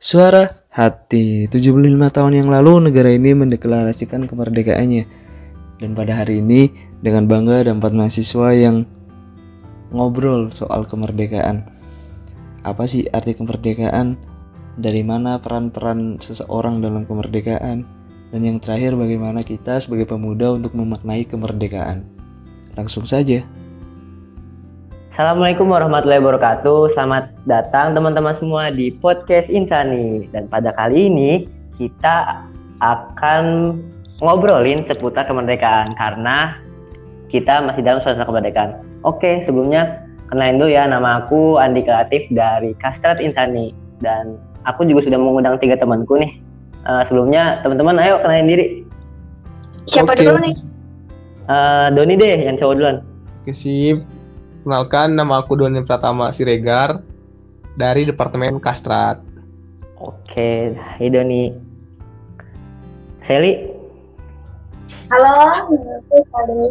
Suara. Hati. 75 tahun yang lalu negara ini mendeklarasikan kemerdekaannya. Dan pada hari ini dengan bangga ada empat mahasiswa yang ngobrol soal kemerdekaan. Apa sih arti kemerdekaan? Dari mana peran-peran seseorang dalam kemerdekaan? Dan yang terakhir bagaimana kita sebagai pemuda untuk memaknai kemerdekaan? Langsung saja Assalamualaikum warahmatullahi wabarakatuh. Selamat datang teman-teman semua di podcast Insani. Dan pada kali ini kita akan ngobrolin seputar kemerdekaan karena kita masih dalam suasana kemerdekaan. Oke, sebelumnya kenalin dulu ya nama aku Andi Kreatif dari Kastrat Insani dan aku juga sudah mengundang tiga temanku nih. Uh, sebelumnya teman-teman ayo kenalin diri. Siapa okay. dulu nih? Uh, Doni deh yang cowok duluan. Kesip. Kenalkan, nama aku Doni Pratama Siregar dari Departemen Kastrat. Oke, hai Doni. Seli? Halo, aku Seli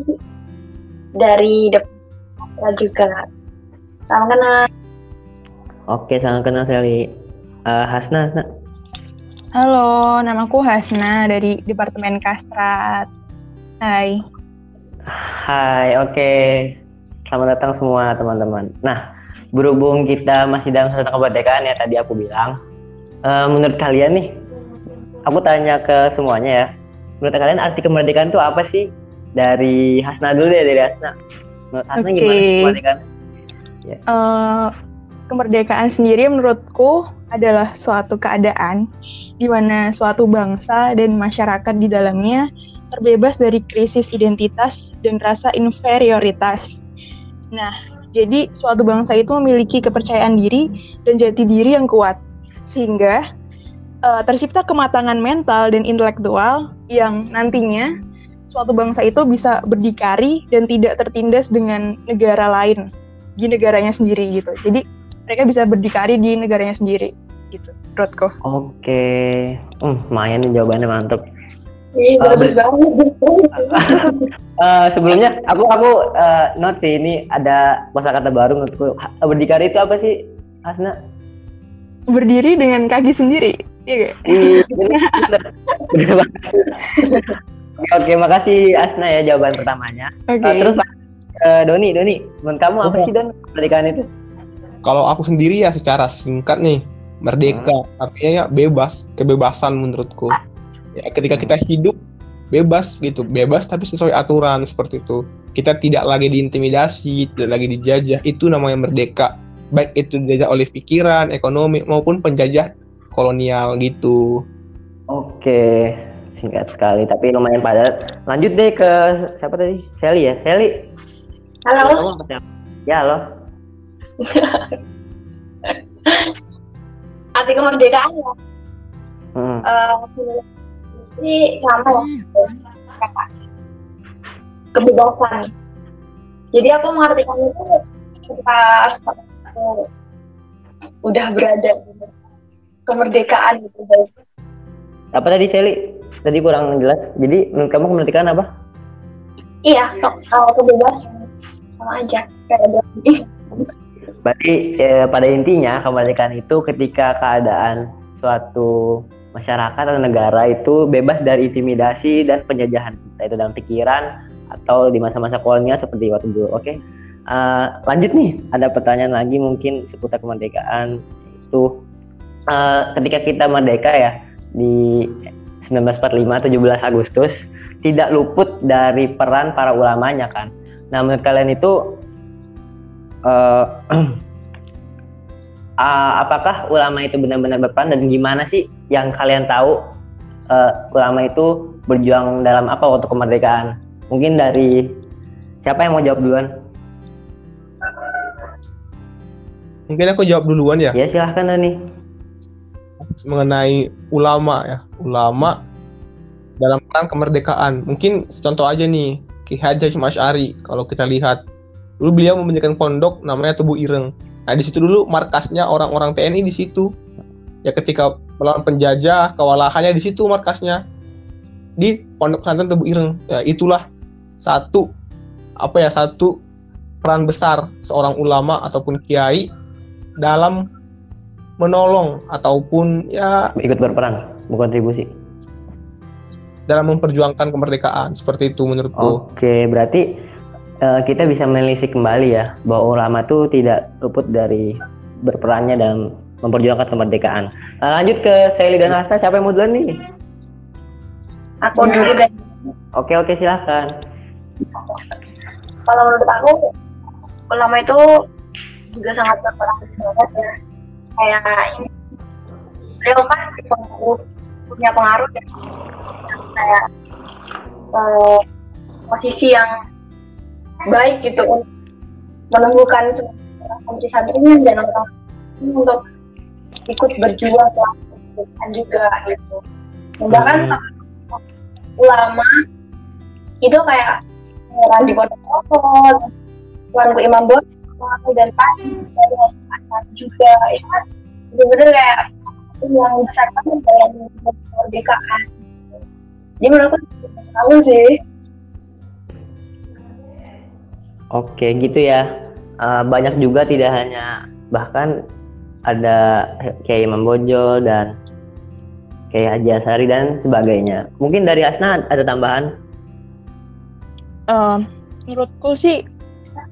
dari Departemen juga. Salam kenal. Oke, salam kenal Seli. Uh, Hasna, Hasna. Halo, namaku Hasna dari Departemen Kastrat. Hai. Hai, oke. Okay. Selamat datang semua teman-teman. Nah, berhubung kita masih dalam suasana kemerdekaan ya tadi aku bilang, uh, menurut kalian nih, aku tanya ke semuanya ya, menurut kalian arti kemerdekaan itu apa sih? Dari Hasna dulu deh, dari Hasna. Menurut Hasna okay. gimana sih kemerdekaan? Uh, kemerdekaan sendiri menurutku adalah suatu keadaan di mana suatu bangsa dan masyarakat di dalamnya terbebas dari krisis identitas dan rasa inferioritas Nah, jadi suatu bangsa itu memiliki kepercayaan diri dan jati diri yang kuat, sehingga uh, tercipta kematangan mental dan intelektual yang nantinya suatu bangsa itu bisa berdikari dan tidak tertindas dengan negara lain di negaranya sendiri gitu. Jadi mereka bisa berdikari di negaranya sendiri gitu, menurutku. Oke, hmm, lumayan jawabannya mantap. Iya, bagus banget. uh, sebelumnya aku aku uh, note sih ini ada kata baru menurutku. Berdikari itu apa sih, Hasna? Berdiri dengan kaki sendiri. Iya Oke, oke, makasih Asna ya jawaban pertamanya. Oke. Okay. Uh, terus uh, Doni, Doni, menurut kamu apa sih Don kemerdekaan itu? Kalau aku sendiri ya secara singkat nih, merdeka hmm. artinya ya bebas, kebebasan menurutku ya ketika kita hidup bebas gitu. Bebas tapi sesuai aturan seperti itu. Kita tidak lagi diintimidasi tidak lagi dijajah. Itu namanya merdeka. Baik itu dijajah oleh pikiran ekonomi maupun penjajah kolonial gitu. Oke singkat sekali tapi lumayan padat. Lanjut deh ke siapa tadi? Sally ya? Sally? Halo? Ya halo. Arti kemerdekaan ya hmm. uh, ini sama ya kebebasan. Jadi aku mengartikan itu ketika aku udah berada di kemerdekaan gitu. Apa tadi Sally? Tadi kurang jelas. Jadi menurut kamu kemerdekaan apa? Iya kalau kebebasan. Sama aja kayak berarti eh, pada intinya kemerdekaan itu ketika keadaan suatu masyarakat atau negara itu bebas dari intimidasi dan penjajahan kita itu dalam pikiran atau di masa-masa kolonial seperti waktu dulu. Oke, okay? uh, lanjut nih ada pertanyaan lagi mungkin seputar kemerdekaan itu uh, ketika kita merdeka ya di 1945 17 Agustus tidak luput dari peran para ulamanya kan. Nah menurut kalian itu uh, uh, apakah ulama itu benar-benar berperan dan gimana sih yang kalian tahu uh, ulama itu berjuang dalam apa waktu kemerdekaan? Mungkin dari siapa yang mau jawab duluan? Mungkin aku jawab duluan ya. Ya silahkan nih. Mengenai ulama ya, ulama dalam peran kemerdekaan. Mungkin contoh aja nih, Ki Haji Hashim kalau kita lihat dulu beliau mendirikan pondok namanya Tubuh Ireng Nah di situ dulu markasnya orang-orang TNI di situ. Ya ketika melawan penjajah, kewalahannya di situ markasnya di Pondok Pesantren Tebu Ireng. Ya itulah satu apa ya satu peran besar seorang ulama ataupun kiai dalam menolong ataupun ya ikut berperan berkontribusi dalam memperjuangkan kemerdekaan seperti itu menurutku. Oke, berarti uh, kita bisa menelisik kembali ya bahwa ulama itu tidak luput dari berperannya dalam memperjuangkan kemerdekaan. Uh, lanjut ke Sally dan Hasta, siapa yang mau duluan nih? Aku dulu deh. Oke oke silahkan. Kalau menurut aku ulama itu juga sangat berperan banget ya. Kayak ini beliau kan punya pengaruh ya. kayak uh, posisi yang baik gitu untuk menumbuhkan santri santrinya dan untuk ikut berjuang juga gitu. Bahkan hmm. ulama itu kayak Randi Pondok Tuanku Imam Bono dan tadi saya juga itu kan benar-benar kayak yang besar banget dalam kemerdekaan. Jadi menurutku tahu sih. Oke gitu ya. Uh, banyak juga tidak hanya bahkan ada kayak Imam Bojo dan kayak Haji Asari dan sebagainya. Mungkin dari Asna ada tambahan? Uh, menurutku sih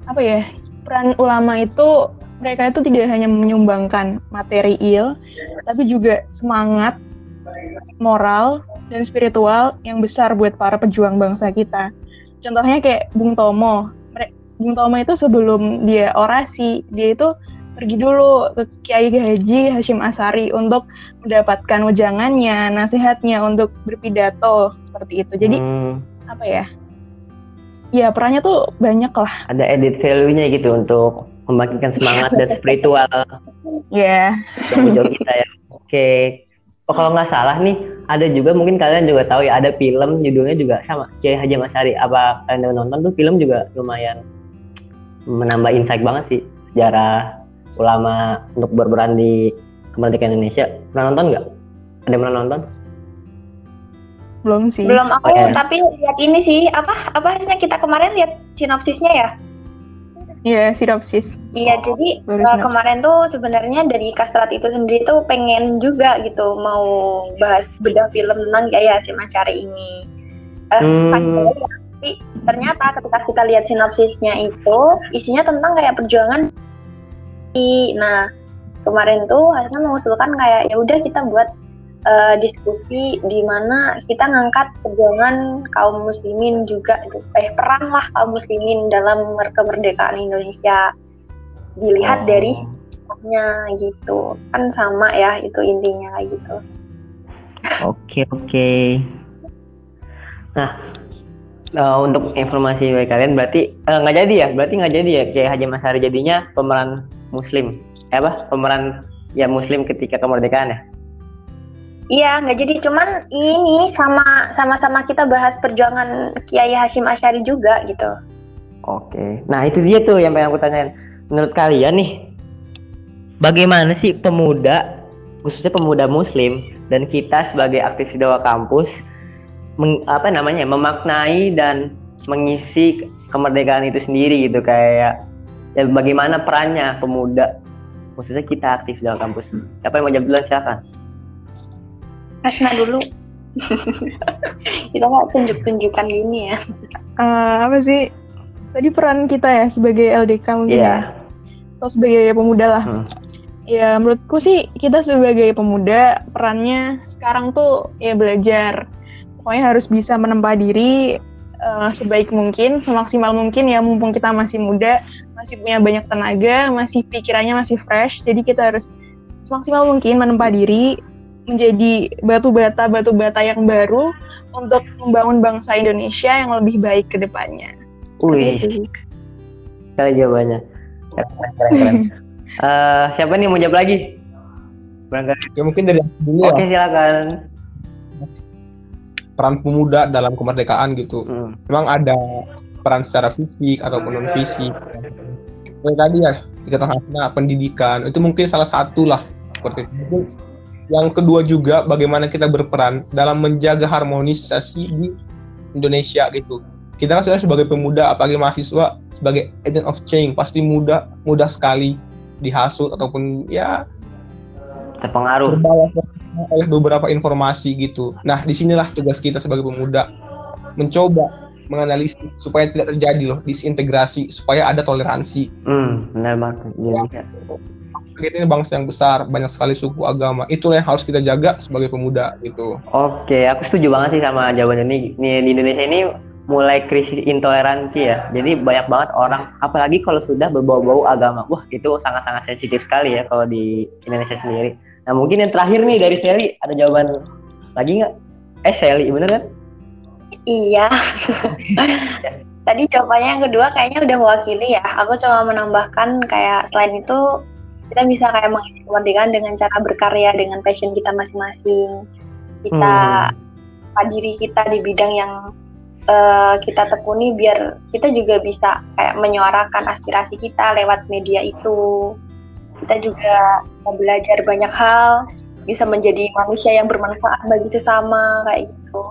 apa ya peran ulama itu mereka itu tidak hanya menyumbangkan materi il, tapi juga semangat, moral, dan spiritual yang besar buat para pejuang bangsa kita. Contohnya kayak Bung Tomo. Bung Tomo itu sebelum dia orasi, dia itu pergi dulu ke Kiai Haji Hashim Asari untuk mendapatkan wejangannya, nasihatnya untuk berpidato seperti itu. Jadi hmm. apa ya? Ya perannya tuh banyak lah. Ada edit value-nya gitu untuk membangkitkan semangat dan spiritual. Ya. Yeah. kita ya. Oke. Okay. Oh kalau nggak salah nih, ada juga mungkin kalian juga tahu ya ada film judulnya juga sama Kiai Haji Asari. Apa kalian udah nonton tuh film juga lumayan menambah insight banget sih sejarah ulama untuk berperan di kemerdekaan Indonesia. Pernah nonton nggak? Ada yang pernah nonton? Belum sih. Belum aku, oh, tapi lihat ini sih apa apa hasilnya kita kemarin lihat sinopsisnya ya? Iya, yeah, sinopsis. Iya, jadi uh, kemarin tuh sebenarnya dari Kastrat itu sendiri tuh pengen juga gitu mau bahas bedah film tentang Gaya si Macari ini. Uh, hmm. tapi ternyata ketika kita lihat sinopsisnya itu isinya tentang kayak perjuangan Nah, kemarin tuh akhirnya mengusulkan kayak ya udah kita buat uh, diskusi di mana kita ngangkat perjuangan kaum muslimin juga eh peran lah kaum muslimin dalam kemerdekaan Indonesia. Dilihat oh. dari nya gitu. Kan sama ya itu intinya gitu. Oke oke. Nah uh, untuk informasi bagi kalian berarti nggak uh, jadi ya? Berarti nggak jadi ya? Kayak Haji Masari jadinya pemeran muslim ya apa pemeran ya muslim ketika kemerdekaan ya Iya, nggak jadi. Cuman ini sama sama-sama kita bahas perjuangan Kiai Hashim Asyari juga gitu. Oke. Nah itu dia tuh yang pengen aku tanyain. Menurut kalian nih, bagaimana sih pemuda, khususnya pemuda Muslim dan kita sebagai aktivis dakwah kampus, meng, apa namanya, memaknai dan mengisi kemerdekaan itu sendiri gitu kayak ya bagaimana perannya pemuda? Khususnya kita aktif dalam kampus. Siapa yang mau jawab duluan? Silakan Asna dulu. Kita nggak tunjuk-tunjukkan gini ya. Uh, apa sih? Tadi peran kita ya sebagai LDK mungkin yeah. ya? Atau sebagai pemuda lah. Hmm. ya menurutku sih kita sebagai pemuda perannya sekarang tuh ya belajar. Pokoknya harus bisa menempa diri uh, sebaik mungkin, semaksimal mungkin ya mumpung kita masih muda, masih punya banyak tenaga, masih pikirannya masih fresh. Jadi kita harus semaksimal mungkin menempa diri menjadi batu bata batu bata yang baru untuk membangun bangsa Indonesia yang lebih baik ke depannya. Wih. Kali jawabannya. Keren, keren, keren. uh, siapa nih mau jawab lagi? Berangkat. Ya mungkin dari dulu ya. Oke, silakan peran pemuda dalam kemerdekaan gitu. Hmm. Memang ada peran secara fisik ataupun non fisik. Kayak tadi ya kita tengahnya pendidikan itu mungkin salah satu lah seperti itu. Yang kedua juga bagaimana kita berperan dalam menjaga harmonisasi di Indonesia gitu. Kita kan sebenarnya sebagai pemuda apalagi mahasiswa sebagai agent of change pasti mudah mudah sekali dihasut ataupun ya terpengaruh oleh beberapa informasi gitu. Nah, di sinilah tugas kita sebagai pemuda mencoba menganalisis supaya tidak terjadi loh disintegrasi supaya ada toleransi. Hmm, benar banget. Ya. Kita ini bangsa yang besar, banyak sekali suku agama. Itulah yang harus kita jaga sebagai pemuda gitu. Oke, aku setuju banget sih sama jawaban ini. Nih, di Indonesia ini mulai krisis intoleransi ya. Jadi banyak banget orang, apalagi kalau sudah berbau-bau agama. Wah, itu sangat-sangat sensitif sekali ya kalau di Indonesia sendiri. Nah, mungkin yang terakhir nih dari Sally, ada jawaban lagi nggak? Eh, Sally, bener kan? Iya. Tadi jawabannya yang kedua kayaknya udah mewakili ya. Aku cuma menambahkan kayak selain itu kita bisa kayak mengisi kemerdekaan dengan cara berkarya dengan passion kita masing-masing. Kita hmm. diri kita di bidang yang uh, kita tekuni biar kita juga bisa kayak menyuarakan aspirasi kita lewat media itu. Kita juga mau belajar banyak hal, bisa menjadi manusia yang bermanfaat bagi sesama kayak gitu.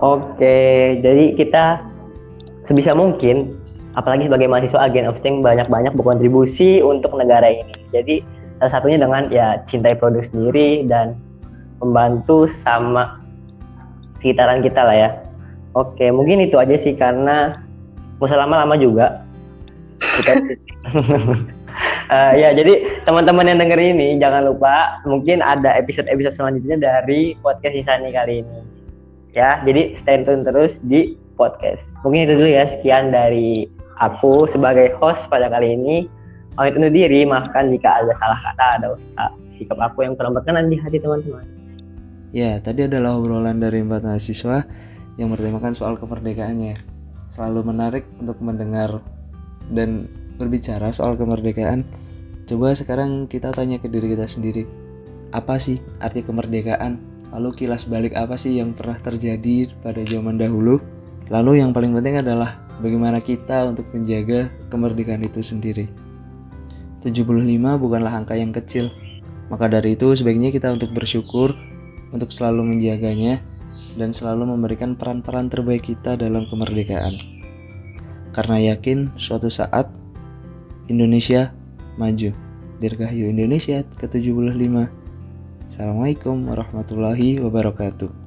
Oke, jadi kita sebisa mungkin, apalagi sebagai mahasiswa agen of change banyak-banyak berkontribusi untuk negara ini. Jadi salah satunya dengan ya cintai produk sendiri dan membantu sama sekitaran kita lah ya. Oke, mungkin itu aja sih karena usah lama-lama juga. Kita uh, ya jadi teman-teman yang denger ini jangan lupa mungkin ada episode-episode selanjutnya dari podcast Isani kali ini. Ya jadi stay tune terus di podcast. Mungkin itu dulu ya sekian dari aku sebagai host pada kali ini. Pamit undur diri maafkan jika ada salah kata usah sikap aku yang kurang berkenan di hati teman-teman. Ya tadi adalah obrolan dari empat mahasiswa yang bertemakan soal kemerdekaannya. Selalu menarik untuk mendengar dan berbicara soal kemerdekaan coba sekarang kita tanya ke diri kita sendiri apa sih arti kemerdekaan Lalu kilas balik apa sih yang pernah terjadi pada zaman dahulu? Lalu yang paling penting adalah bagaimana kita untuk menjaga kemerdekaan itu sendiri. 75 bukanlah angka yang kecil. Maka dari itu sebaiknya kita untuk bersyukur, untuk selalu menjaganya, dan selalu memberikan peran-peran terbaik kita dalam kemerdekaan. Karena yakin suatu saat Indonesia maju. Dirgahayu Indonesia ke-75. Assalamualaikum warahmatullahi wabarakatuh.